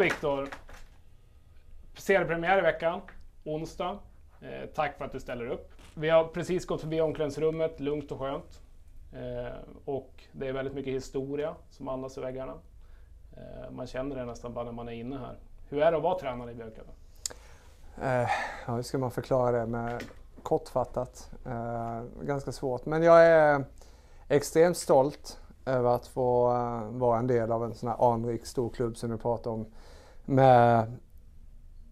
Viktor. Seriepremiär i veckan, onsdag. Eh, tack för att du ställer upp. Vi har precis gått förbi omklädningsrummet, lugnt och skönt. Eh, och det är väldigt mycket historia som andas i väggarna. Eh, man känner det nästan bara när man är inne här. Hur är det att vara tränare i Björklöven? Eh, ja, hur ska man förklara det med kortfattat? Eh, ganska svårt. Men jag är extremt stolt över att få eh, vara en del av en sån här anrik stor klubb som du pratar om. Med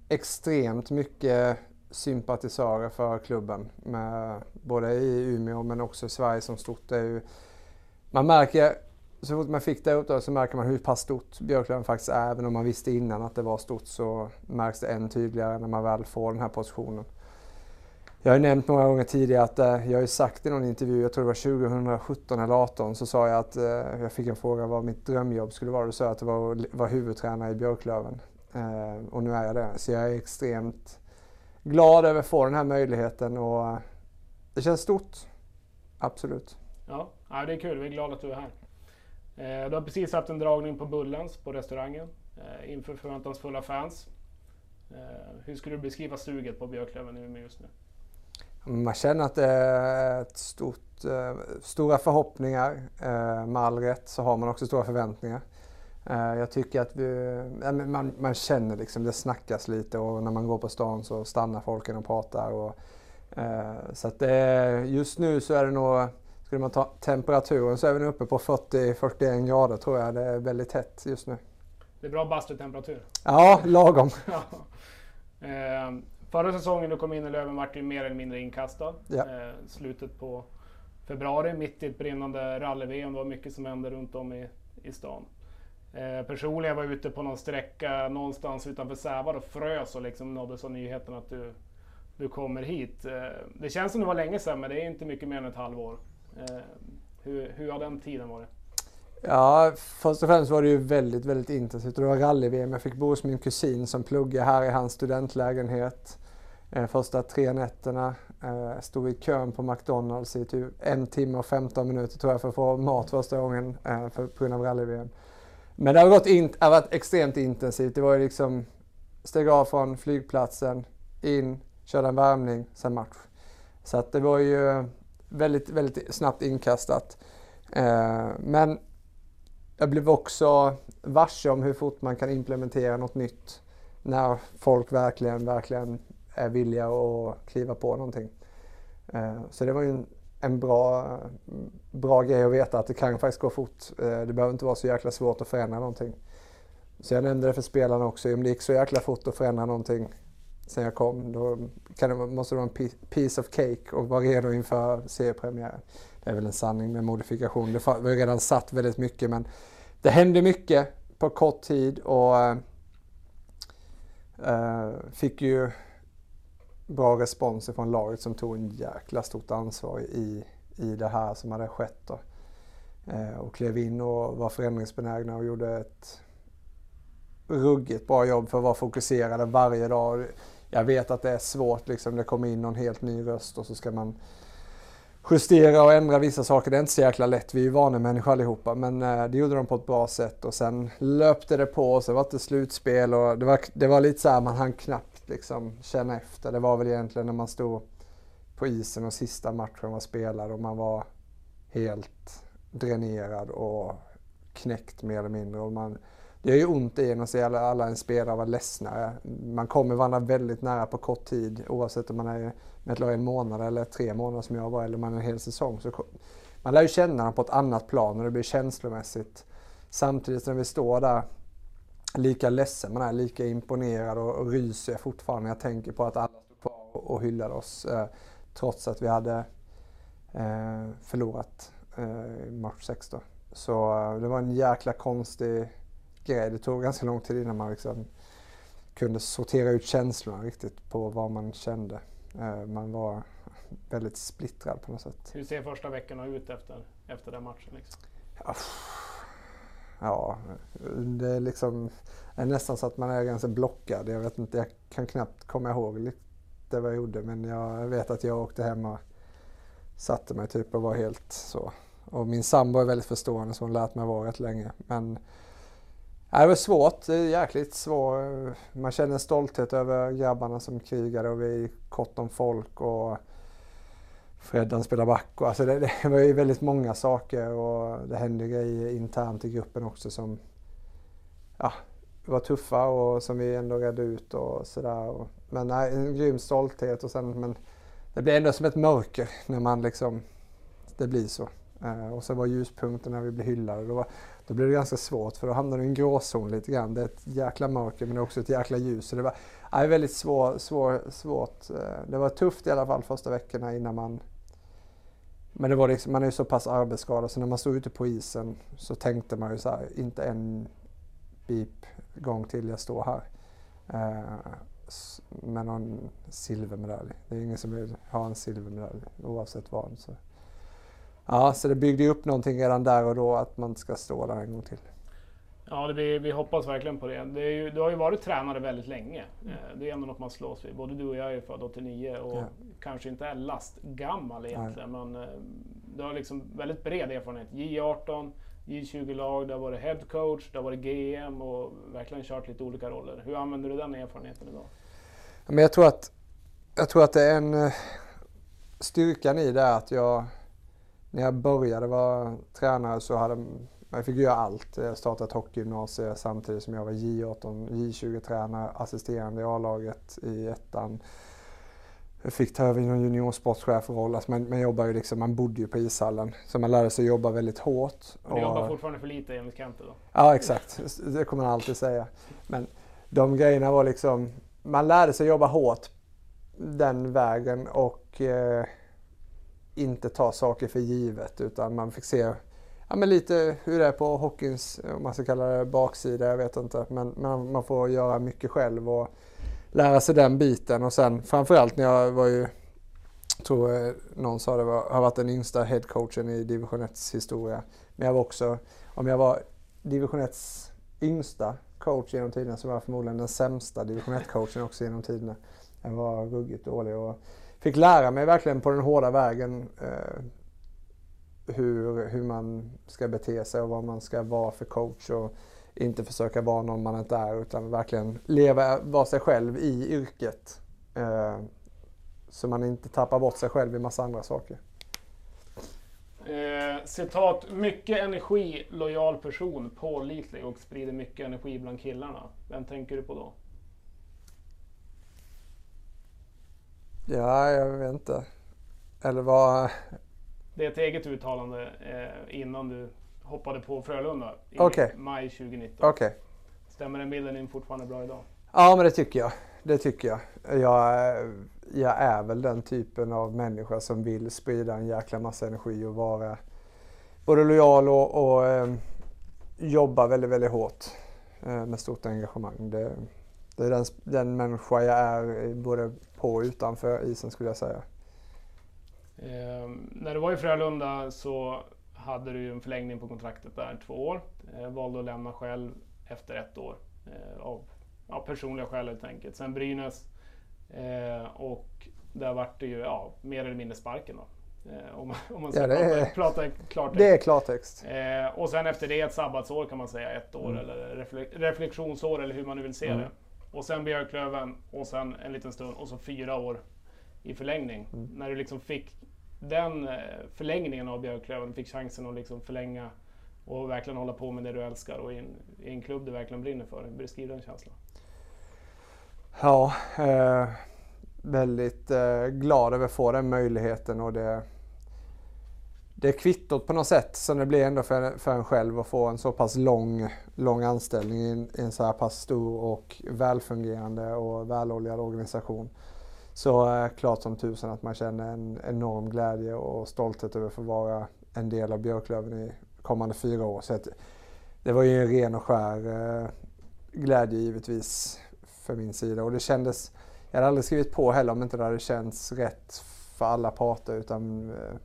extremt mycket sympatisörer för klubben. Med, både i Umeå men också i Sverige som stort. Det är ju, man märker, så fort man fick det uppdraget så märker man hur pass stort Björklöven faktiskt är. Även om man visste innan att det var stort så märks det än tydligare när man väl får den här positionen. Jag har nämnt några gånger tidigare att eh, jag har ju sagt i någon intervju, jag tror det var 2017 eller 2018, så sa jag att eh, jag fick en fråga vad mitt drömjobb skulle vara. Då sa jag att det var att vara huvudtränare i Björklöven. Eh, och nu är jag det. Så jag är extremt glad över att få den här möjligheten och det känns stort. Absolut. Ja, det är kul. Vi är glada att du är här. Du har precis haft en dragning på Bullens på restaurangen inför förväntansfulla fans. Hur skulle du beskriva suget på Björklöven i Umeå just nu? Man känner att det är ett stort, eh, stora förhoppningar. Eh, med all rätt så har man också stora förväntningar. Eh, jag tycker att vi, man, man känner liksom, det snackas lite och när man går på stan så stannar folken och pratar. Och, så att det, just nu så är det nog, skulle man ta temperaturen så är vi uppe på 40-41 grader tror jag. Det är väldigt hett just nu. Det är bra bastutemperatur. Ja, lagom. Ja. Förra säsongen du kom in i Löven vart du mer eller mindre inkastad. Ja. Eh, slutet på februari, mitt i ett brinnande rally-VM. Det var mycket som hände runt om i, i stan. Eh, personligen var jag ute på någon sträcka någonstans utanför Sävar och frös och liksom nåddes av nyheten att du, du kommer hit. Eh, det känns som det var länge sedan men det är inte mycket mer än ett halvår. Eh, hur, hur har den tiden varit? Ja, först och främst var det ju väldigt, väldigt intensivt. Det var rally-VM. Jag fick bo hos min kusin som pluggar här i hans studentlägenhet. Eh, första tre nätterna. Eh, stod i kön på McDonalds i typ en timme och 15 minuter tror jag för att få mat första gången eh, för, på grund av rally-VM. Men det har, gått in, det har varit extremt intensivt. Det var ju liksom steg av från flygplatsen, in, körde en värmning, sen match. Så att det var ju väldigt, väldigt snabbt inkastat. Men jag blev också varse om hur fort man kan implementera något nytt när folk verkligen, verkligen är villiga att kliva på någonting. Eh, så det var ju en, en bra, bra grej att veta att det kan faktiskt gå fort. Eh, det behöver inte vara så jäkla svårt att förändra någonting. Så jag nämnde det för spelarna också. Om det gick så jäkla fort att förändra någonting sen jag kom, då kan det, måste det vara en piece of cake och vara redo inför seriepremiären. Det är väl en sanning med modifikation. Det var ju redan satt väldigt mycket men det hände mycket på kort tid och eh, eh, fick ju bra respons från laget som tog en jäkla stort ansvar i, i det här som hade skett. Då. Eh, och klev in och var förändringsbenägna och gjorde ett ruggigt bra jobb för att vara fokuserade varje dag. Jag vet att det är svårt, liksom. det kommer in någon helt ny röst och så ska man justera och ändra vissa saker. Det är inte så jäkla lätt, vi är ju vanemänniskor allihopa. Men eh, det gjorde de på ett bra sätt och sen löpte det på och så var det slutspel och det var, det var lite så här, man hann knappt liksom känna efter. Det var väl egentligen när man stod på isen och sista matchen var spelad och man var helt dränerad och knäckt mer eller mindre. Och man, det gör ju ont i en att se alla, alla en spelare vara ledsna. Man kommer varandra väldigt nära på kort tid oavsett om man är med ett lag en månad eller tre månader som jag var eller man är en hel säsong. Så man lär ju känna dem på ett annat plan och det blir känslomässigt. Samtidigt som vi står där lika ledsen man är, lika imponerad och, och ryser jag fortfarande. Jag tänker på att alla stod kvar och, och hyllade oss eh, trots att vi hade eh, förlorat eh, match 6 då. Så eh, det var en jäkla konstig grej. Det tog ganska lång tid innan man liksom kunde sortera ut känslorna riktigt på vad man kände. Eh, man var väldigt splittrad på något sätt. Hur ser första veckorna ut efter, efter den matchen? Liksom? Ja, det är liksom är nästan så att man är ganska blockad. Jag vet inte, jag kan knappt komma ihåg lite vad jag gjorde men jag vet att jag åkte hem och satte mig typ och var helt så. Och min sambo är väldigt förstående så hon lärt mig vara rätt länge. Men det var svårt, det är jäkligt svårt. Man känner stolthet över grabbarna som krigade och vi är kort om folk och Freddan spelar back. Och alltså det, det var ju väldigt många saker och det hände grejer internt i gruppen också som ja, var tuffa och som vi ändå redde ut och sådär. Men nej, en grym stolthet och sen men det blir ändå som ett mörker när man liksom, det blir så. Eh, och så var ljuspunkten när vi blev hyllade. Då, var, då blev det ganska svårt för då hamnade du i en gråzon lite grann. Det är ett jäkla mörker men det är också ett jäkla ljus. Så det var uh, väldigt svår, svår, svårt. Eh, det var tufft i alla fall första veckorna innan man men det var liksom, man är ju så pass arbetsskadad så när man stod ute på isen så tänkte man ju så här, inte en beep gång till jag står här. Eh, med någon silvermedalj. Det är ingen som vill ha en silvermedalj oavsett vad. Så. Ja, så det byggde upp någonting redan där och då att man ska stå där en gång till. Ja, det blir, vi hoppas verkligen på det. det ju, du har ju varit tränare väldigt länge. Mm. Det är ändå något man slås vid. Både du och jag är född 89 och ja. kanske inte är lastgammal egentligen. Nej. Men eh, du har liksom väldigt bred erfarenhet. J18, J20-lag, det har varit headcoach, det har varit GM och verkligen kört lite olika roller. Hur använder du den erfarenheten idag? Men jag tror att, jag tror att det är en eh, styrkan i det att jag när jag började vara tränare så hade jag fick göra allt. Jag startade ett hockeygymnasium samtidigt som jag var J18, J20-tränare, assisterande i A-laget i ettan. Jag fick ta över någon juniorsportchefroll. Alltså man, man jobbar ju liksom, man bodde ju på ishallen. Så man lärde sig jobba väldigt hårt. Men du jobbar fortfarande för lite enligt Kente då? Ja exakt, det kommer man alltid säga. Men de grejerna var liksom, man lärde sig jobba hårt den vägen och eh, inte ta saker för givet utan man fick se ja, men lite hur det är på hockeyns, eh, om man ska kalla det baksida, jag vet inte. Men, men man får göra mycket själv och lära sig den biten och sen framförallt när jag var ju, tror eh, någon sa det, var, har varit den yngsta headcoachen i division 1 historia. Men jag var också, om jag var division 1 yngsta coach genom tiderna så var jag förmodligen den sämsta division 1-coachen också genom tiderna. Jag var ruggigt dålig och fick lära mig verkligen på den hårda vägen eh, hur, hur man ska bete sig och vad man ska vara för coach och inte försöka vara någon man inte är utan verkligen leva, vara sig själv i yrket. Eh, så man inte tappar bort sig själv i massa andra saker. Eh, citat, mycket energi, lojal person, pålitlig och sprider mycket energi bland killarna. Vem tänker du på då? Ja, jag vet inte. Eller vad... Det är ett eget uttalande eh, innan du hoppade på Frölunda i okay. maj 2019. Okay. Stämmer den bilden in fortfarande bra idag? Ja, men det tycker jag. Det tycker jag. Jag, jag är väl den typen av människa som vill sprida en jäkla massa energi och vara både lojal och, och eh, jobba väldigt, väldigt hårt eh, med stort engagemang. Det, det är den, den människa jag är både på och utanför isen skulle jag säga. Eh, när du var i Frölunda så hade du en förlängning på kontraktet där, två år. Eh, valde att lämna själv efter ett år eh, av ja, personliga skäl helt enkelt. Sen Brynäs eh, och där vart det ju ja, mer eller mindre sparken då. Eh, om, om man ska ja, prata, är, prata klartext. Det är klartext. Eh, och sen efter det ett sabbatsår kan man säga, ett år mm. eller reflek reflektionsår eller hur man nu vill se mm. det. Och sen Björklöven och sen en liten stund och så fyra år i förlängning. Mm. När du liksom fick den eh, förlängningen av Björklöven, fick chansen att liksom förlänga och verkligen hålla på med det du älskar och i en, i en klubb du verkligen brinner för. Beskriv den känslan. Ja, eh, väldigt eh, glad över att få den möjligheten och det, det kvittot på något sätt som det blir ändå för, för en själv att få en så pass lång, lång anställning i en, i en så här pass stor och välfungerande och väloljad organisation. Så eh, klart som tusen att man känner en enorm glädje och stolthet över att få vara en del av Björklöven i kommande fyra år. Så att, det var ju en ren och skär eh, glädje givetvis för min sida. Och det kändes, jag hade aldrig skrivit på heller om inte det hade känts rätt för alla parter. Utan, eh,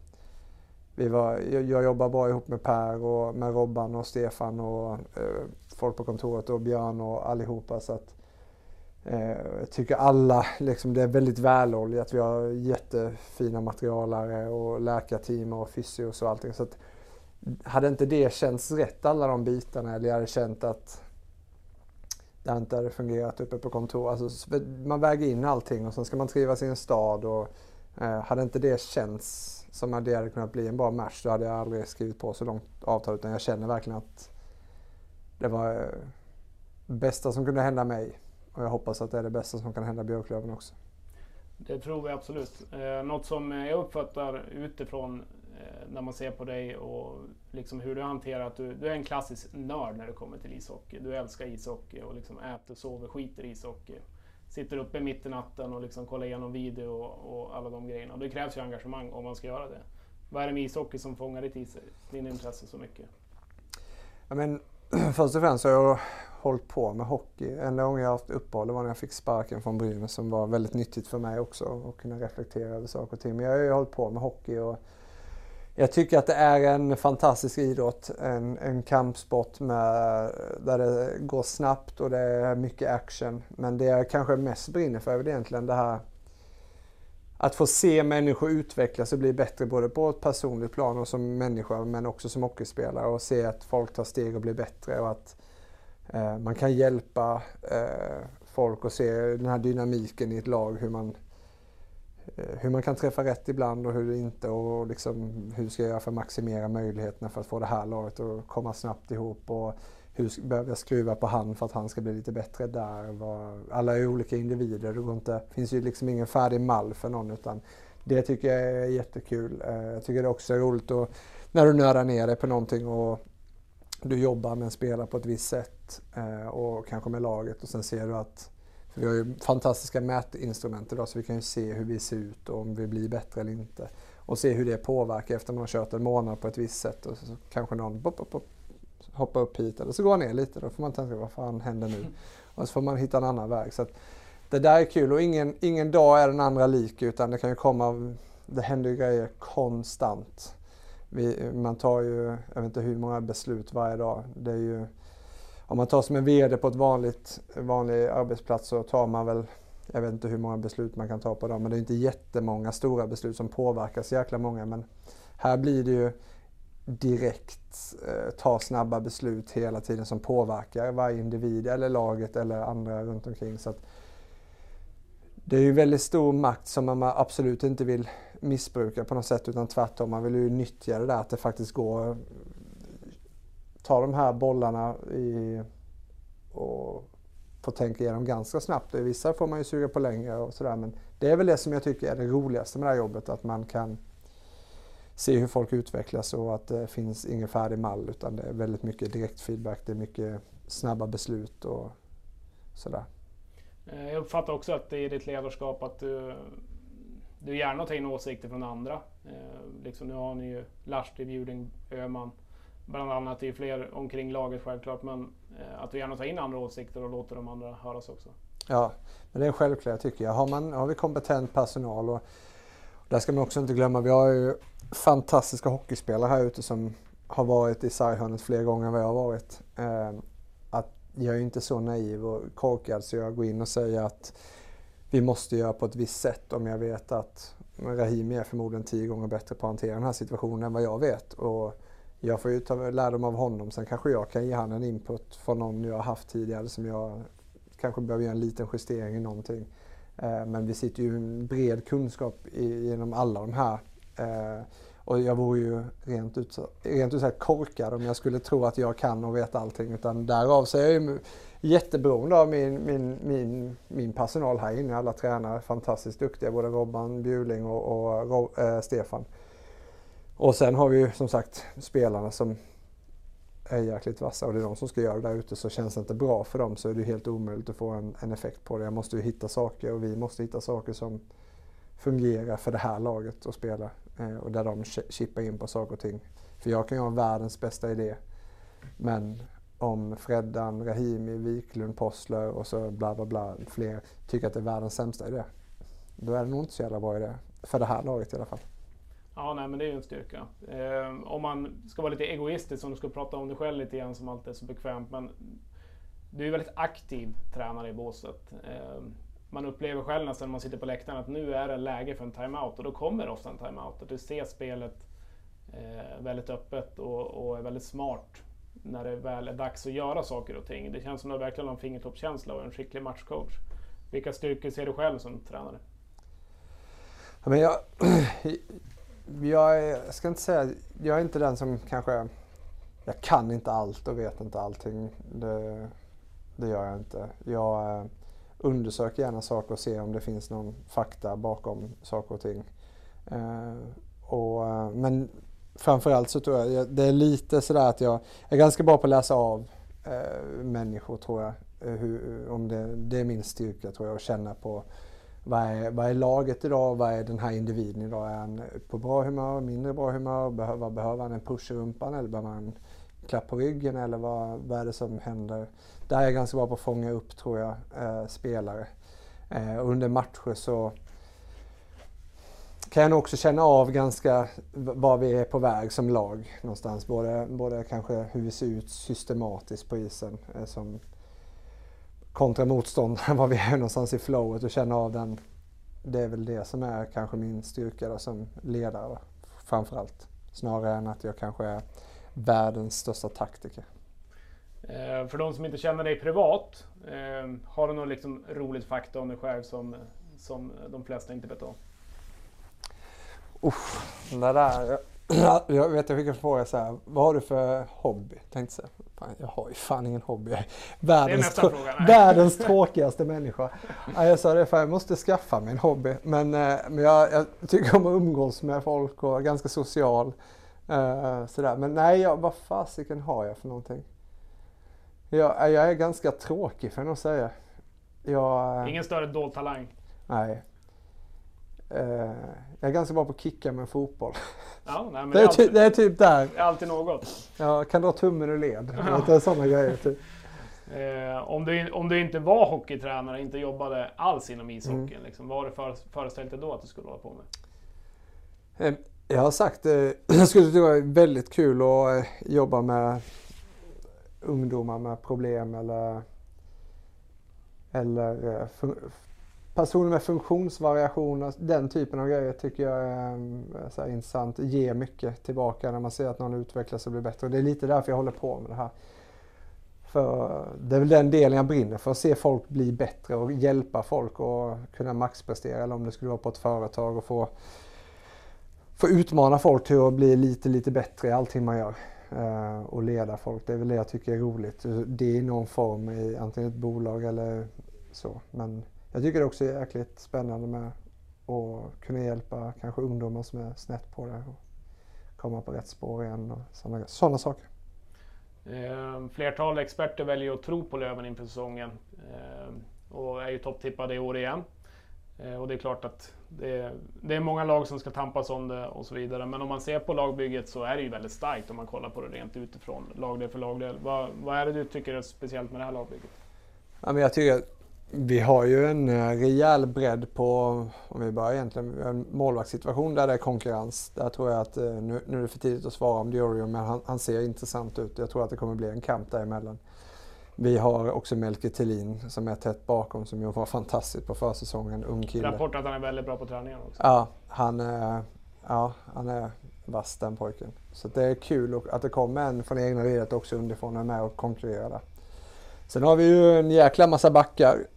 vi var, jag, jobbar bra ihop med Per och med Robban och Stefan och eh, folk på kontoret och Björn och allihopa. Så att, eh, jag tycker alla, liksom, det är väldigt väloljat. Vi har jättefina materialare och läkarteam och fysios och allting. Så att, hade inte det känts rätt alla de bitarna eller jag hade känt att det inte hade fungerat uppe på kontor. Alltså, man väger in allting och sen ska man trivas i en stad. Och, Eh, hade inte det känts som att det hade kunnat bli en bra match då hade jag aldrig skrivit på så långt avtal. Utan jag känner verkligen att det var eh, bästa som kunde hända mig. Och jag hoppas att det är det bästa som kan hända Björklöven också. Det tror vi absolut. Eh, något som jag uppfattar utifrån Eh, när man ser på dig och liksom hur du hanterar att du, du är en klassisk nörd när det kommer till ishockey. Du älskar ishockey och liksom äter, sover, skiter i ishockey. Sitter uppe mitt i natten och liksom kollar igenom video och, och alla de grejerna. Det krävs ju engagemang om man ska göra det. Vad är det med ishockey som fångar ditt din intresse så mycket? Ja, men, först och främst har jag hållit på med hockey. Enda gången jag haft uppehåll var när jag fick sparken från Brynäs som var väldigt nyttigt för mig också att kunna reflektera över saker och ting. Men jag har ju hållit på med hockey och jag tycker att det är en fantastisk idrott. En, en kampsport med, där det går snabbt och det är mycket action. Men det jag kanske mest brinner för är egentligen det här att få se människor utvecklas och bli bättre både på ett personligt plan och som människa men också som hockeyspelare och se att folk tar steg och blir bättre och att eh, man kan hjälpa eh, folk och se den här dynamiken i ett lag hur man Eh, Eh, hur man kan träffa rätt ibland och hur inte och liksom hur ska jag göra för att maximera möjligheterna för att få det här laget att komma snabbt ihop och hur behöver jag skruva på han för att han ska bli lite bättre där. Alla är olika individer, det går inte, finns ju liksom ingen färdig mall för någon utan det tycker jag är jättekul. Eh, jag tycker det också är roligt att, när du nördar ner dig på någonting och du jobbar med en spelare på ett visst sätt eh, och kanske med laget och sen ser du att vi har ju fantastiska mätinstrument idag så vi kan ju se hur vi ser ut och om vi blir bättre eller inte. Och se hur det påverkar efter man har kört en månad på ett visst sätt och så, så kanske någon bop, bop, bop, hoppar upp hit eller så går ner lite. Då får man tänka vad fan händer nu? Och så får man hitta en annan väg. Så det där är kul och ingen, ingen dag är den andra lik utan det kan ju komma, det händer ju grejer konstant. Vi, man tar ju, jag vet inte hur många beslut varje dag. Det är ju om man tar som en VD på ett vanligt, vanlig arbetsplats så tar man väl, jag vet inte hur många beslut man kan ta på dem, men det är inte jättemånga stora beslut som påverkar så jäkla många. Men här blir det ju direkt eh, ta snabba beslut hela tiden som påverkar varje individ eller laget eller andra runt omkring. Så det är ju väldigt stor makt som man absolut inte vill missbruka på något sätt utan tvärtom. Man vill ju nyttja det där att det faktiskt går ta de här bollarna i, och få tänka igenom ganska snabbt. I vissa får man ju suga på längre och sådär. Men det är väl det som jag tycker är det roligaste med det här jobbet. Att man kan se hur folk utvecklas och att det finns ingen färdig mall utan det är väldigt mycket direkt feedback. Det är mycket snabba beslut och sådär. Eh, jag uppfattar också att det är ditt ledarskap att du, du gärna tar in åsikter från andra. Eh, liksom nu har ni ju Lahti, Bjuding, Öhman bland annat. Det är fler omkring laget självklart, men eh, att du gärna tar in andra åsikter och låter de andra höras också. Ja, men det är självklart tycker jag. Har, man, har vi kompetent personal och där ska man också inte glömma, vi har ju fantastiska hockeyspelare här ute som har varit i sarghörnet fler gånger än vad jag har varit. Eh, att jag är inte så naiv och korkad så jag går in och säger att vi måste göra på ett visst sätt om jag vet att Rahimi är förmodligen tio gånger bättre på att hantera den här situationen än vad jag vet. Och jag får ju ta lärdom av honom. Sen kanske jag kan ge han en input från någon jag har haft tidigare som jag kanske behöver göra en liten justering i någonting. Eh, men vi sitter ju en bred kunskap genom alla de här. Eh, och jag vore ju rent ut, rent ut sagt korkad om jag skulle tro att jag kan och vet allting. Utan därav så är jag ju jätteberoende av min, min, min, min personal här inne. Alla tränare fantastiskt duktiga, både Robban Bjuling och, och äh, Stefan. Och sen har vi ju som sagt spelarna som är jäkligt vassa och det är de som ska göra det där ute så känns det inte bra för dem så är det helt omöjligt att få en, en effekt på det. Jag måste ju hitta saker och vi måste hitta saker som fungerar för det här laget att spela. eh, och där de chippar in på saker och ting. För jag kan ju ha världens bästa idé. Men om Freddan, Rahimi, Wiklund, Possler och så bla bla bla fler tycker att det är världens sämsta idé. Då är det nog inte så jävla bra idé. För det här laget i alla fall. Ja, nej, men det är ju en styrka. Eh, om man ska vara lite egoistisk, om du ska prata om dig själv lite grann som alltid är så bekvämt. Men du är ju väldigt aktiv tränare i båset. Eh, man upplever själv nästan när man sitter på läktaren att nu är det läge för en timeout och då kommer ofta en timeout. Du ser spelet eh, väldigt öppet och, och, är väldigt smart när det väl är dags att göra saker och ting. Det känns som att du verkligen har en fingertoppskänsla och en skicklig matchcoach. Vilka styrkor ser du själv som tränare? Ja, men jag, jag, är, jag ska inte säga, jag är inte den som kanske, jag kan inte allt och vet inte allting. Det, det gör jag inte. Jag eh, undersöker gärna saker och ser om det finns någon fakta bakom saker och ting. Eh, och, eh, men framförallt så tror jag det är lite sådär att jag är ganska bra på att läsa av eh, människor tror jag. Eh, hur, om det, det är min styrka tror jag, att känna på vad är, vad är laget idag? Vad är den här individen idag? Är han på bra humör, mindre bra humör? Behöver, behöver han en push i rumpan eller behöver han en klapp på ryggen? Eller vad, vad är det som händer? Där är jag ganska bra på att fånga upp, tror jag, eh, spelare. Eh, under matcher så kan jag nog också känna av ganska var vi är på väg som lag någonstans. Både, både kanske hur vi ser ut systematiskt på isen eh, som kontra motståndaren, var vi är någonstans i flowet och känna av den. Det är väl det som är kanske min styrka då, som ledare då, framförallt. Snarare än att jag kanske är världens största taktiker. Eh, för de som inte känner dig privat, eh, har du något liksom roligt fakta om dig själv som, som de flesta inte vet om? Uff, det där. Jag vet jag fick en fråga så här, vad har du för hobby? Tänkte så här, fan, jag har ju fan ingen hobby. Jag är världens, trå fråga, världens tråkigaste människa. Ja, jag sa det, för jag måste skaffa mig en hobby. Men, eh, men jag, jag, tycker om att umgås med folk och är ganska social. Uh, sådär. Men nej, jag, vad fasiken har jag för någonting? Jag, jag är ganska tråkig jag nog säga. Jag, eh, Ingen större dold talang? Nej. Uh, jag är ganska bra på att kicka med fotboll. Ja, nej, det, är alltid, typ, det, är typ där. Det är alltid något. Jag kan dra tummen ur led. Det är sådana grejer. Typ. Eh, om, du, om du inte var hockeytränare, inte jobbade alls inom ishockeyn, mm. liksom, vad har du för, föreställt dig då att du skulle hålla på med? Eh, jag har sagt eh, jag skulle tycka det var väldigt kul att eh, jobba med ungdomar med problem eller, eller eh, personer med funktionsvariationer. Den typen av grejer tycker jag är eh, så här, intressant. Ger mycket tillbaka när man ser att någon utvecklas och blir bättre. Och det är lite därför jag håller på med det här. För det är väl den delen jag brinner för, att se folk bli bättre och hjälpa folk och kunna maxprestera. Eller om det skulle vara på ett företag och få, få utmana folk till att bli lite, lite bättre i allting man gör. Eh, och leda folk. Det är väl det jag tycker är roligt. Det är i någon form i antingen ett bolag eller så. Men jag tycker det också är jäkligt spännande med att kunna hjälpa kanske ungdomar som är snett på det och komma på rätt spår igen och sådana, sådana saker. Eh, flertal experter väljer att tro på Löven inför säsongen eh, och är ju topptippade i år igen. Eh, och det är klart att det, det, är många lag som ska tampas om det och så vidare. Men om man ser på lagbygget så är det ju väldigt starkt om man kollar på det rent utifrån, lagdel för lagdel. Vad, vad är det du tycker är speciellt med det här lagbygget? Ja, men jag tycker vi har ju en eh, rejäl bredd på, om vi börjar egentligen, en målvaktssituation där det är konkurrens. Där tror jag att, eh, nu, nu är det för tidigt att svara om Diorio, men han, han, ser intressant ut. Jag tror att det kommer bli en kamp däremellan. Vi har också Melker Thelin som är tätt bakom som ju var fantastisk på försäsongen, ung kille. Rapport att han är väldigt bra på träningen också. Ja, han är, ja, han är vass den pojken. Så det är kul att det kommer en från egna ledet också underifrån och är med och konkurrerar där. Sen har vi ju en jäkla massa backar Eh,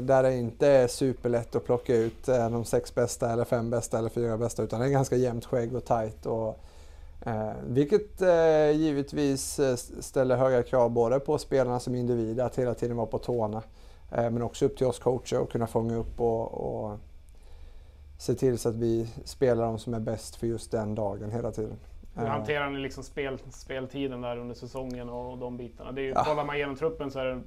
där det inte är superlätt att plocka ut eh, de sex bästa eller fem bästa eller fyra bästa utan det är ganska jämnt skägg och tajt. Och, eh, vilket eh, givetvis eh, ställer höga krav både på spelarna som individer att hela tiden vara på tårna. Eh, men också upp till oss coacher att kunna fånga upp och, och se till så att vi spelar de som är bäst för just den dagen hela tiden. Hur hanterar ni liksom spel, speltiden där under säsongen och de bitarna? Det är ju, ja. Kollar man igenom truppen så är det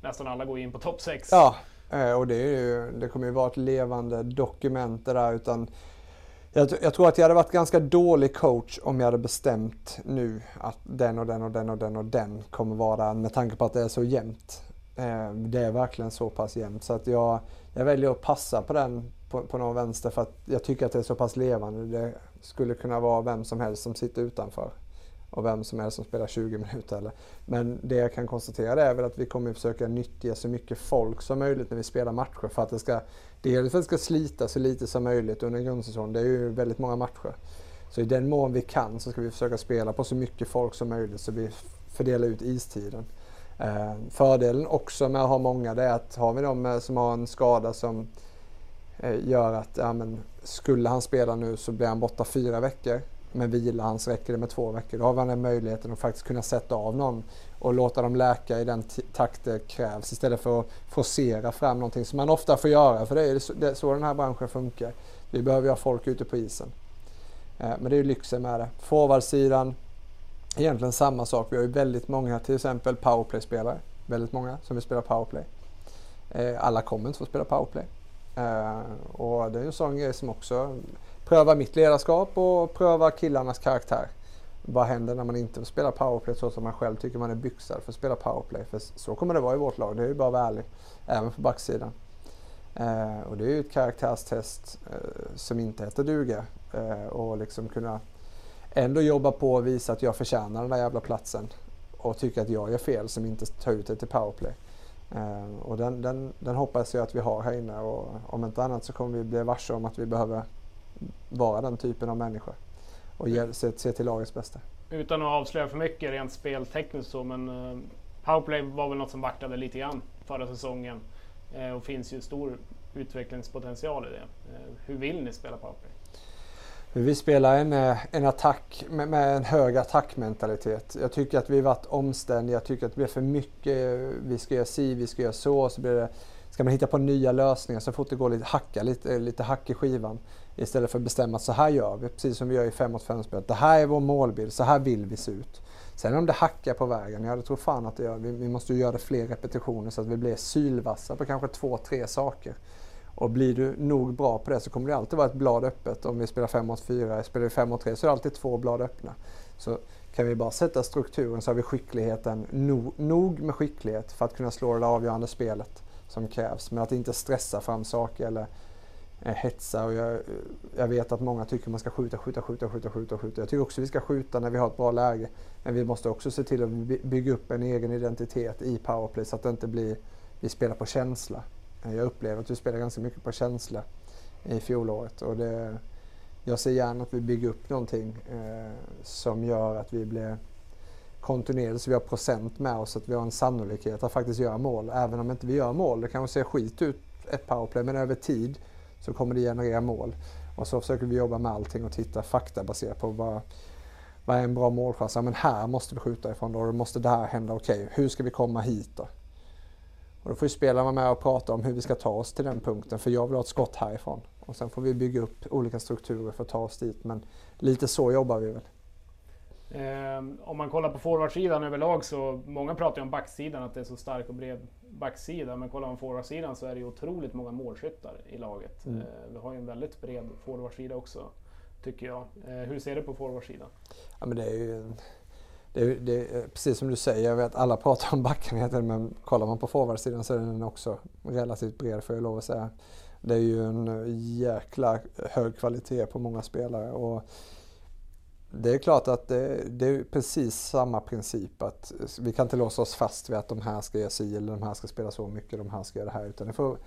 nästan alla går in på topp 6. Ja, eh, och det, är ju, det kommer ju vara ett levande dokument det där. Utan Jag, jag, tror att jag hade varit ganska dålig coach om jag hade bestämt nu att den och den och den och den och den kommer vara med tanke på att det är så jämnt. Eh, det är verkligen så pass jämnt så att jag, jag väljer att passa på den på, på någon vänster för att jag tycker att det är så pass levande. Det skulle kunna vara vem som helst som sitter utanför och vem som helst som spelar 20 minuter. Eller. Men det jag kan konstatera är väl att vi kommer försöka nyttja så mycket folk som möjligt när vi spelar matcher för att det ska, dels för att det ska slita så lite som möjligt under grundsäsongen. Det är ju väldigt många matcher. Så i den mån vi kan så ska vi försöka spela på så mycket folk som möjligt så vi fördelar ut istiden. Eh, fördelen också med att ha många det är att har vi de eh, som har en skada som eh, gör att ja, men, skulle han spela nu så blir han borta fyra veckor med vila så räcker det med två veckor. Då har man den möjligheten att faktiskt kunna sätta av någon och låta dem läka i den takt det krävs istället för att forcera fram någonting som man ofta får göra för det är, så, det är så den här branschen funkar. Vi behöver ju ha folk ute på isen. Eh, men det är ju lyxen med det. Forwardsidan, egentligen samma sak. Vi har ju väldigt många, till exempel powerplay-spelare. Väldigt många som vill spela powerplay. Eh, alla kommer inte få spela powerplay. Eh, och det är ju en sån grej som också pröva mitt ledarskap och pröva killarnas karaktär. Vad händer när man inte får spela powerplay så som man själv tycker man är byxad för att spela powerplay? För så kommer det vara i vårt lag, det är ju bara att vara ärlig. Även på backsidan. Eh, och det är ju ett karaktärstest eh, som inte heter duga. Eh, och liksom kunna ändå jobba på och visa att jag förtjänar den där jävla platsen. Och tycka att jag gör fel som inte tar ut det till powerplay. Eh, och den, den, den hoppas jag att vi har här inne och om inte annat så kommer vi bli varse om att vi behöver vara den typen av människa och ge, se, se till lagets bästa. Utan att avslöja för mycket rent speltekniskt så, men uh, powerplay var väl något som vacklade lite grann förra säsongen uh, och finns ju stor utvecklingspotential i det. Uh, hur vill ni spela powerplay? Vi spelar en, en attack med, med, en hög attackmentalitet. Jag tycker att vi varit omständiga. Jag tycker att det blir för mycket. Vi ska göra si, vi ska göra så. så blir det, ska man hitta på nya lösningar så fort det går lite hacka, lite, lite hack i skivan. Istället för att bestämma att så här gör vi, precis som vi gör i 5 mot 5 spelet. Det här är vår målbild, så här vill vi se ut. Sen om det hackar på vägen, ja det tror fan att det gör. Vi, vi måste ju göra det fler repetitioner så att vi blir sylvassa på kanske två, tre saker. Och blir du nog bra på det så kommer det alltid vara ett blad öppet. Om vi spelar 5 mot 4, spelar vi 5 mot 3 så är det alltid två blad öppna. Så kan vi bara sätta strukturen så har vi skickligheten, nog, nog med skicklighet för att kunna slå det avgörande spelet som krävs. Men att inte stressa fram saker eller Eh, hetsa. Och jag, eh, jag, vet att många tycker man ska skjuta, skjuta, skjuta, skjuta, skjuta, skjuta. Jag tycker också vi ska skjuta när vi har ett bra läge. Men vi måste också se till att bygga upp en egen identitet i powerplay så att det inte blir vi spelar på känsla. Eh, jag upplever att vi spelar ganska mycket på känsla i fjolåret. Och det, jag ser gärna att vi bygger upp någonting eh, som gör att vi blir kontinuerligt så vi har procent med oss, att vi har en sannolikhet att faktiskt göra mål. Även om inte vi gör mål, det kanske ser skit ut ett powerplay, men över tid så kommer det generera mål. Och så försöker vi jobba med allting och titta faktabaserat på vad, vad är en bra målchans? Ja, men här måste vi skjuta ifrån då, då måste det här hända. Okej, okay, hur ska vi komma hit då? Och då får ju spelarna vara med och prata om hur vi ska ta oss till den punkten, för jag vill ha ett skott härifrån. Och sen får vi bygga upp olika strukturer för att ta oss dit, men lite så jobbar vi väl. Eh, om man kollar på forwardsidan överlag så många pratar ju om backsidan att det är så stark och bred backsida. Men kollar man forwardsidan så är det ju otroligt många målskyttar i laget. Mm. Eh, vi har ju en väldigt bred forwardsida också tycker jag. Eh, hur ser du på forwardsidan? Ja, men det är ju det är, det är, precis som du säger, jag vet alla pratar om backenheten men kollar man på forwardsidan så är den också relativt bred får jag lov att säga. Det är ju en jäkla hög kvalitet på många spelare. Och det är klart att det, det, är precis samma princip att vi kan inte låsa oss fast vid att de här ska göra si eller de här ska spela så mycket, de här ska göra det här. Utan det får,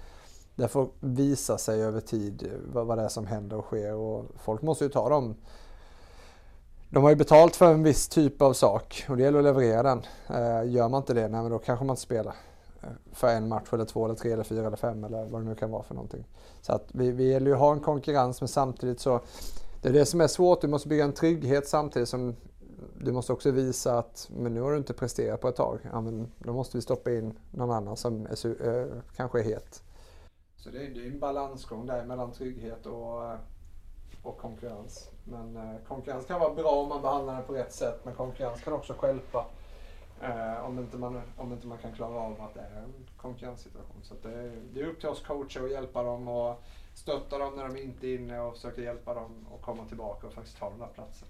det får visa sig över tid vad, vad det är som händer och sker och folk måste ju ta dem. De har ju betalt för en viss typ av sak och det gäller att leverera den. Eh, gör man inte det, nej, men då kanske man inte spelar eh, för en match eller två eller tre eller fyra eller fem eller vad det nu kan vara för någonting. Så att vi, vi gäller ju att ha en konkurrens men samtidigt så det är det som är svårt. Du måste bygga en trygghet samtidigt som du måste också visa att men nu har du inte presterat på ett tag. Ja, men då måste vi stoppa in någon annan som är, eh, kanske är het. Så det är, det är en balansgång där mellan trygghet och, eh, och konkurrens. Men eh, konkurrens kan vara bra om man behandlar den på rätt sätt men konkurrens kan också skälpa eh, om, inte man, om inte man kan klara av att det är en konkurrenssituation. Så det, det är upp till oss coacher att hjälpa dem och stöttar dem när de inte är inne och försöker hjälpa dem att komma tillbaka och faktiskt ta den där platsen.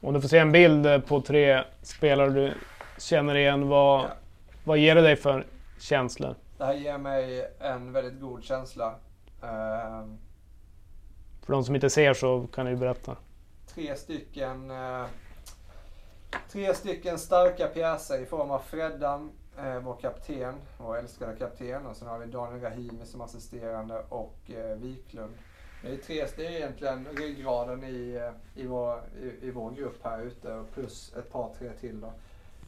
Om du får se en bild på tre spelare du känner igen, vad, Ja. vad ger det dig för känslor? Det här ger mig en väldigt god känsla. Ehm, För de som inte ser så kan du berätta. tre stycken eh, Tre stycken starka pjäser i form av Freddan, eh, vår kapten, vår älskade kapten. Och sen har vi Daniel Rahimi som assisterande och eh, Wiklund. Det är tre, det är egentligen ryggraden i, eh, i, vår, i, i vår grupp här ute och plus ett par, tre till då.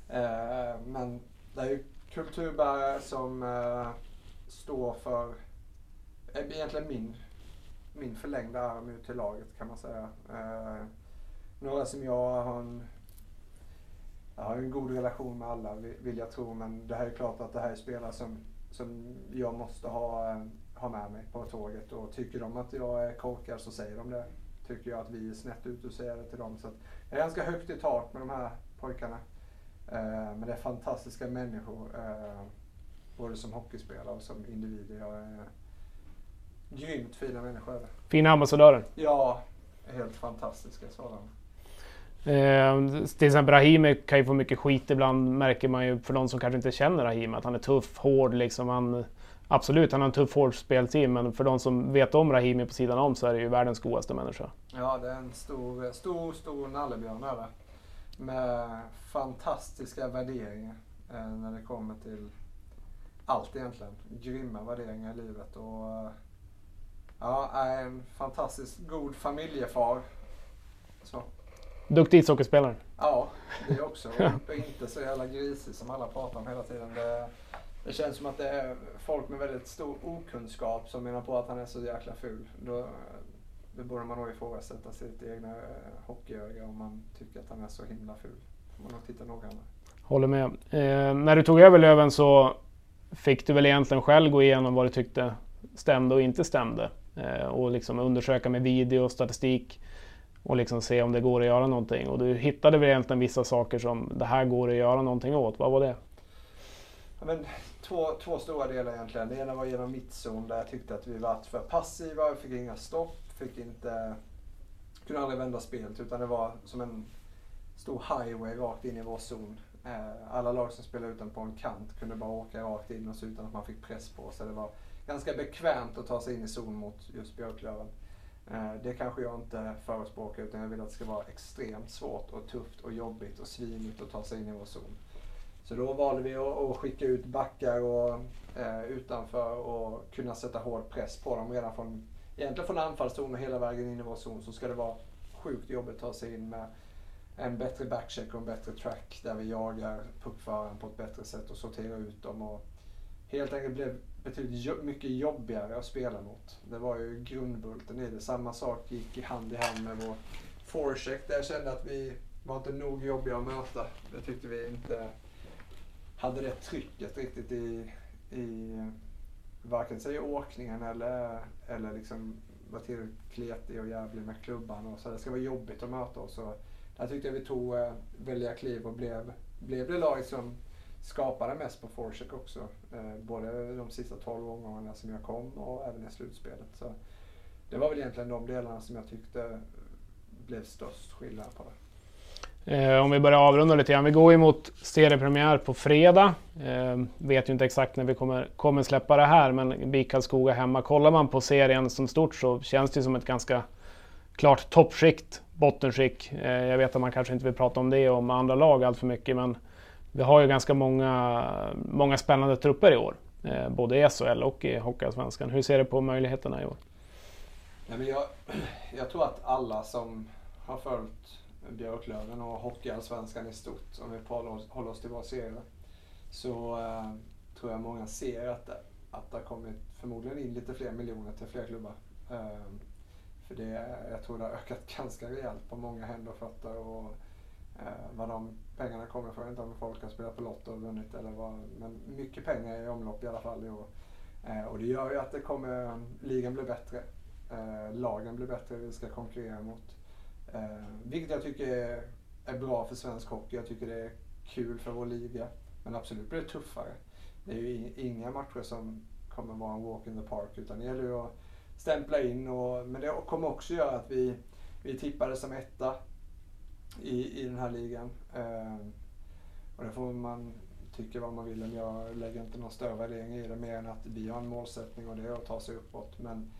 Eh, men det är ju kulturbärare som eh, står för eh, egentligen min, min förlängda arm ut till laget kan man säga. Eh, några som jag har en, jag har en god relation med alla vi- vill jag tro men det här är klart att det här är spelare som, som jag måste ha, eh, ha med mig på tåget och tycker de att jag är korkad så säger de det. Tycker jag att vi är snett ute så säger jag det till dem. Så det är ganska högt i tak med de här pojkarna. Eh, men det är fantastiska människor. Eh, både som hockeyspelare och som individer. Jag är grymt fina människor. Fina ambassadörer. Ja, helt fantastiska sådana. Eh, till exempel Rahimi kan ju få mycket skit ibland märker man ju för de som kanske inte känner Rahimi att han är tuff, hård liksom. Han, absolut, han har en tuff, hård spelteam men för de som vet om Rahimi på sidan om så är det ju världens godaste människa. Ja, det är en stor, stor, stor nallebjörn är det. Med fantastiska värderingar eh, när det kommer till allt egentligen. Grymma värderingar i livet och eh, ja, är en fantastiskt god familjefar. Så. Duktig ishockeyspelare. Ja, det också. Och inte så jävla grisig som alla pratar om hela tiden. Det, det känns som att det är folk med väldigt stor okunskap som menar på att han är så jäkla ful. Då, då borde man nog ifrågasätta sitt egna eh, hockeyöga om man tycker att han är så himla ful. får man nog titta noggrannare. Håller med. Eh, när du tog över Löven så fick du väl egentligen själv gå igenom vad du tyckte stämde och inte stämde. Eh, och liksom undersöka med video och statistik och liksom se om det går att göra någonting. Och du hittade väl egentligen vissa saker som det här går att göra någonting åt. Vad var det? Ja, men, två, två stora delar egentligen. Det ena var genom mittzon där jag tyckte att vi var för passiva, vi fick inga stopp, fick inte, kunde aldrig vända spelet utan det var som en stor highway rakt in i vår zon. Eh, alla lag som spelade utan på en kant kunde bara åka rakt in och så utan att man fick press på sig. Det var ganska bekvämt att ta sig in i zon mot just Björklöven. Eh, det kanske jag inte förespråkar utan jag vill att det ska vara extremt svårt och tufft och jobbigt och svinigt att ta sig in i vår zon. Så då valde vi att, att skicka ut backar och, eh, utanför och kunna sätta hård press på dem redan från, egentligen från anfallszon och hela vägen in i vår zon så ska det vara sjukt jobbigt att ta sig in med en bättre backcheck och en bättre track där vi jagar puckföraren på ett bättre sätt och sorterar ut dem. Och helt enkelt blev betydligt jo- mycket jobbigare att spela mot. Det var ju grundbulten i det. Samma sak gick i hand i hand med vår forecheck där jag kände att vi var inte nog jobbiga att möta. Det tyckte vi inte hade det trycket riktigt i, i varken sig åkningen eller, eller liksom var tillräckligt kletig och jävlig med klubban. Och så det ska vara jobbigt att möta oss. Och där tyckte jag vi tog eh, väldiga kliv och blev, blev det laget som skapade mest på forecheck också. Eh, både de sista 12 omgångarna som jag kom och även i slutspelet. Så det var väl egentligen de delarna som jag tyckte blev störst skillnad på det. Eh, om vi börjar avrunda lite grann. Vi går ju mot seriepremiär på fredag. Eh, vet ju inte exakt när vi kommer, kommer släppa det här, men BIK Karlskoga hemma. Kollar man på serien som stort så känns det som ett ganska klart toppskikt, bottenskikt. Eh, jag vet att man kanske inte vill prata om det och om andra lag allt för mycket, men vi har ju ganska många, många spännande trupper i år. Eh, både i SHL och i Hockeyallsvenskan. Hur ser du på möjligheterna i år? Nej, men jag, jag tror att alla som har följt Björklöven och Hockeyallsvenskan i stort, om vi håller oss, till våra serier, så eh, tror jag många ser att det, att det har kommit förmodligen in lite fler miljoner till fler klubbar. Eh, för det, jag tror det har ökat ganska rejält på många händer och fötter. Och, eh, vad de pengarna kommer ifrån, jag vet inte om folk har spelat på Lotto och vunnit eller vad, men mycket pengar är i omlopp i alla fall i år. Eh, och det gör ju att det kommer, ligan blir bättre. Eh, lagen blir bättre vi ska konkurrera mot. Eh, vilket jag tycker är, är bra för svensk hockey. Jag tycker det är kul för vår liga. Men absolut blir det tuffare. Det är ju inga matcher som kommer vara en walk in the park utan det gäller ju att stämpla in. Och, men det kommer också göra att vi, vi tippade som etta i, i den här ligan. Eh, och det får man tycka vad man vill om. Jag lägger inte någon större värdering i det mer än att vi har en målsättning och det är att ta sig uppåt. Men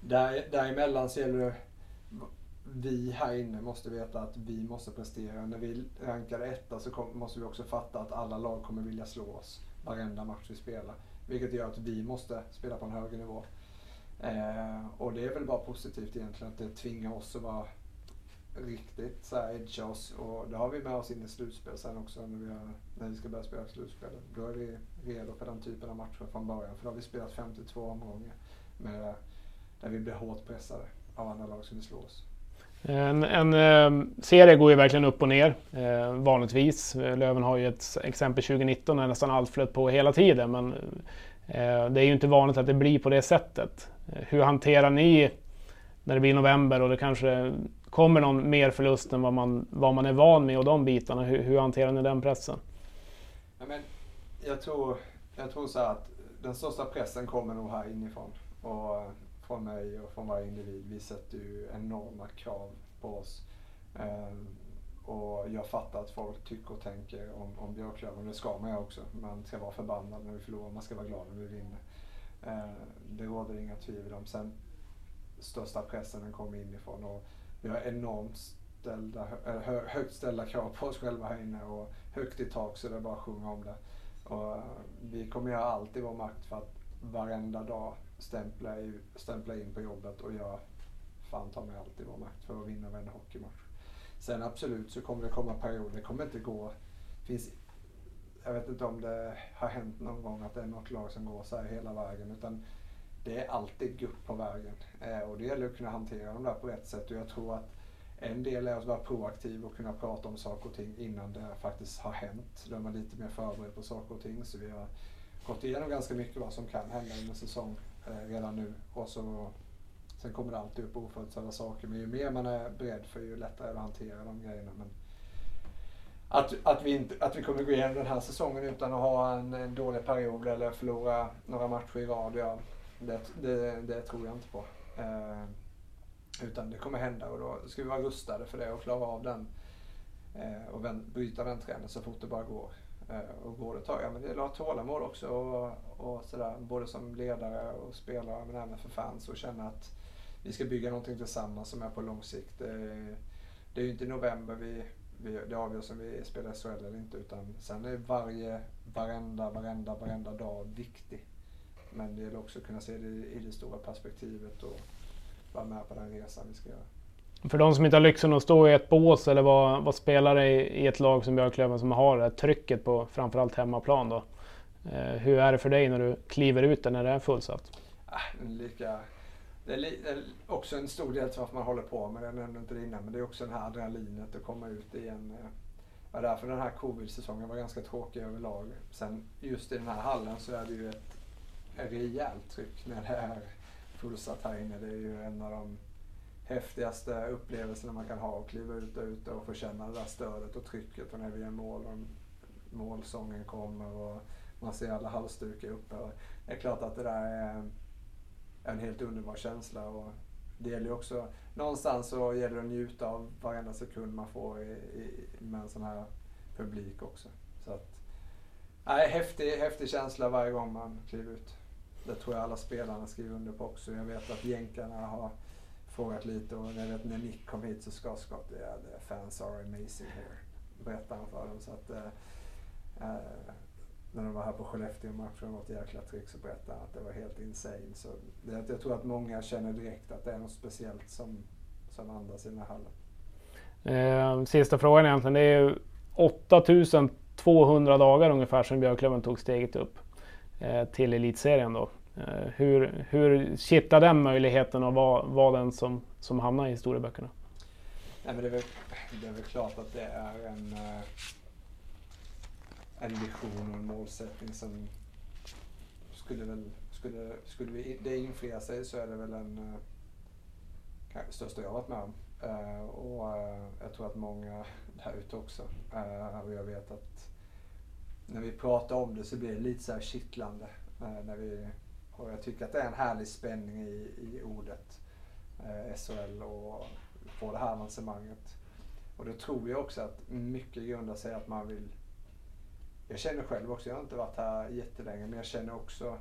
där, däremellan så gäller det vi här inne måste veta att vi måste prestera. När vi rankar etta så kom, måste vi också fatta att alla lag kommer vilja slå oss varenda match vi spelar. Vilket gör att vi måste spela på en högre nivå. Eh, och det är väl bara positivt egentligen att det tvingar oss att vara riktigt så här oss. Och det har vi med oss in i slutspel sen också när vi, har, när vi ska börja spela slutspel. Då är vi redo för den typen av matcher från början. För då har vi spelat 52 omgångar med, där vi blir hårt pressade av andra lag som vill slå oss. En, en eh, serie går ju verkligen upp och ner eh, vanligtvis. Löven har ju ett exempel 2019 när nästan allt flöt på hela tiden. Men eh, det är ju inte vanligt att det blir på det sättet. Hur hanterar ni när det blir november och det kanske kommer någon mer förlust än vad man, vad man är van med och de bitarna? Hur, hur hanterar ni den pressen? Ja, men jag, tror, jag tror så att den största pressen kommer nog här inifrån. Och eh, från mig och från varje individ. Vi sätter ju enorma krav på oss. Ehm, och jag fattar att folk tycker och tänker om, om Björklöven. Det ska man ju också. Man ska vara förbannad när vi förlorar, man ska vara glad när vi vinner. Ehm, det råder inga tvivel om. Sen största pressen den kommer inifrån och vi har enormt ställda, hö, högt ställda krav på oss själva här inne och högt i tak så det är bara att sjunga om det. Och eh, vi kommer göra allt i vår makt för att varenda dag stämpla, i, stämpla in på jobbet och göra fan ta mig allt i vår makt för att vinna varenda hockeymatch. Sen absolut så kommer det komma perioder, det kommer inte gå, finns, jag vet inte om det har hänt någon gång att det är något lag som går så här hela vägen utan det är alltid gupp på vägen. Eh, och det gäller att kunna hantera dem där på rätt sätt och jag tror att en del är att vara proaktiv och kunna prata om saker och ting innan det faktiskt har hänt. Då är man lite mer förberedd på saker och ting. Så vi har gått igenom ganska mycket vad som kan hända under säsong eh, redan nu. Och så, sen kommer det alltid upp oförutsedda saker. Men ju mer man är beredd för ju lättare är det att hantera de grejerna. Men att, att, vi inte, att vi kommer gå igenom den här säsongen utan att ha en, en dålig period eller förlora några matcher i rad, ja, det, det, det tror jag inte på. Eh, utan det kommer hända och då ska vi vara rustade för det och klara av den eh, och bryta den trenden så fort det bara går. Eh, och går det ett tag, men det är att ha tålamod också och, och sådär. Både som ledare och spelare men även för fans och känna att vi ska bygga någonting tillsammans som är på lång sikt. Det, det är ju inte i november vi, vi, det avgörs om vi spelar SHL eller inte utan sen är varje, varenda, varenda, varenda dag viktig. Men det gäller också att kunna se det i det stora perspektivet och vara med på den resan vi ska göra. För de som inte har lyxen att stå i ett bås eller vara, vara spelare i, ett lag som Björklöven som har det trycket på framförallt hemmaplan då. Eh, hur är det för dig när du kliver ut där när det är fullsatt? Ah, lika, det är, li, det också en stor del till varför man håller på med det. Jag nämnde inte det innan men det är också den här adrenalinet att komma ut igen. Det var därför den här covid-säsongen var ganska tråkig överlag. Sen just i den här hallen så är det ju ett rejält tryck när det är fullsatt här inne. Det är ju en av de häftigaste upplevelserna man kan ha. Att kliva ut och ut och få känna det där stödet och trycket och när vi gör mål och målsången kommer och man ser alla halsdukar uppe. Det är klart att det där är en helt underbar känsla. Och det gäller ju också, någonstans så gäller det att njuta av varenda sekund man får i, i, med en sån här publik också. Så att, nej, häftig, häftig känsla varje gång man kliver ut. Det tror jag alla spelarna skriver under på också. Jag vet att jänkarna har frågat lite och jag vet när Nick kom hit så ska Scott, yeah, the fans are amazing here. Berättade han för dem. Så att, eh, eh, när de var här på Skellefteå-matchen och något jäkla trick så berättade han att det var helt insane. Så det, jag tror att många känner direkt att det är något speciellt som, som andas i den här hallen. Eh, sista frågan egentligen. Det är 8200 dagar ungefär sedan Björklöven tog steget upp eh, till elitserien då. Eh, hur, hur kittar den möjligheten att vara, vara den som, som hamnar i historieböckerna? Nej, men det, är väl, det är väl klart att det är en, eh, en vision och en målsättning som skulle väl, skulle, skulle vi, det infria sig så är det väl en eh, kanske största jag varit med om. och jag tror att många där ute också. och jag vet att när vi pratar om det så blir det lite så här kittlande när vi och jag tycker att det är en härlig spänning i, i ordet eh, SHL och få det här avancemanget. Och då tror jag också att mycket grundar sig att man vill... Jag känner själv också, jag har inte varit här jättelänge, men jag känner också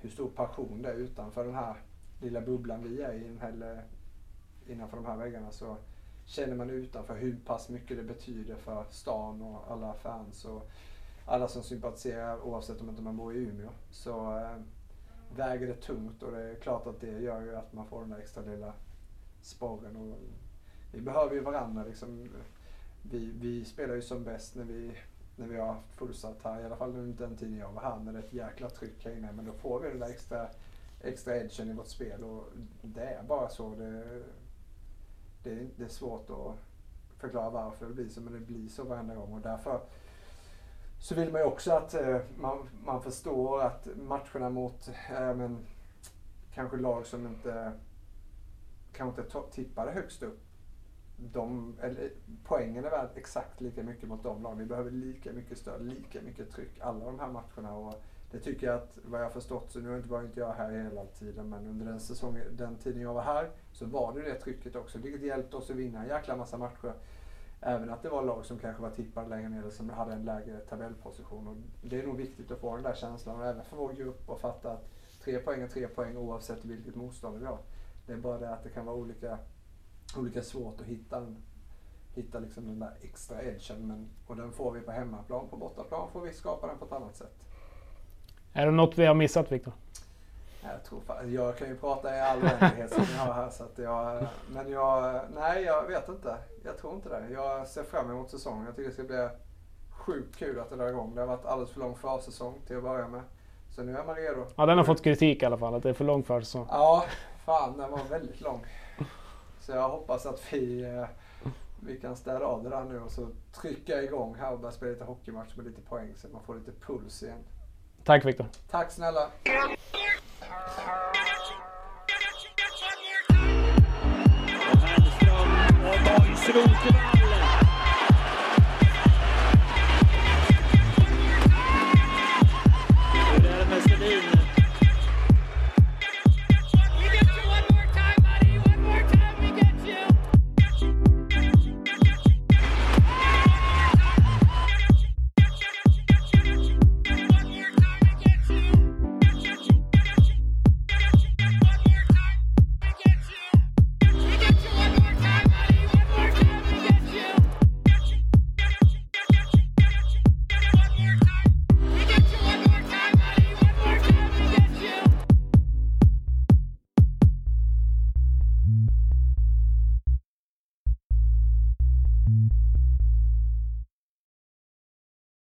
hur stor passion det är utanför den här lilla bubblan vi är i, eller innanför de här väggarna, så känner man utanför hur pass mycket det betyder för stan och alla fans och alla som sympatiserar oavsett om man bor i Umeå. Så eh, väger det tungt och det är klart att det gör ju att man får den där extra lilla sporren. Och vi behöver ju varandra. Liksom. Vi, vi spelar ju som bäst när vi, när vi har haft fullsatt här, i alla fall under den tiden jag var här, när det är ett jäkla tryck här inne. Men då får vi den där extra, extra edgen i vårt spel och det är bara så. Det, det, det är svårt att förklara varför det blir så, men det blir så varenda gång och därför så vill man ju också att eh, man, man förstår att matcherna mot eh, men, kanske lag som inte kanske inte tippade högst upp. De, eller, poängen är värd exakt lika mycket mot de lagen. Vi behöver lika mycket stöd, lika mycket tryck alla de här matcherna. Och det tycker jag att, vad jag har förstått, så nu var inte jag här hela tiden, men under den, säsongen, den tiden jag var här så var det det trycket också, vilket hjälpte oss att vinna en jäkla massa matcher. Även att det var lag som kanske var tippade längre ner som hade en lägre tabellposition. Och det är nog viktigt att få den där känslan, och även för vår grupp, att fatta att tre poäng är tre poäng oavsett vilket motstånd vi har. Det är bara det att det kan vara olika, olika svårt att hitta, en, hitta liksom den där extra edgen. Men, och den får vi på hemmaplan. På bortaplan får vi skapa den på ett annat sätt. Är det något vi har missat Viktor? Jag, tror, jag kan ju prata i all vänlighet som jag har här. Så att jag, men jag, nej jag vet inte. Jag tror inte det. Jag ser fram emot säsongen. Jag tycker det ska bli sjukt kul att det drar igång. Det har varit alldeles för lång försäsong till att börja med. Så nu är man redo. Ja, den har fått kritik i alla fall, att det är för lång försäsong. Ja, fan den var väldigt lång. Så jag hoppas att vi, eh, vi kan städa av det där nu och så trycka igång här och börja spela lite hockeymatch med lite poäng så man får lite puls igen. Tack Viktor. Tack snälla. Och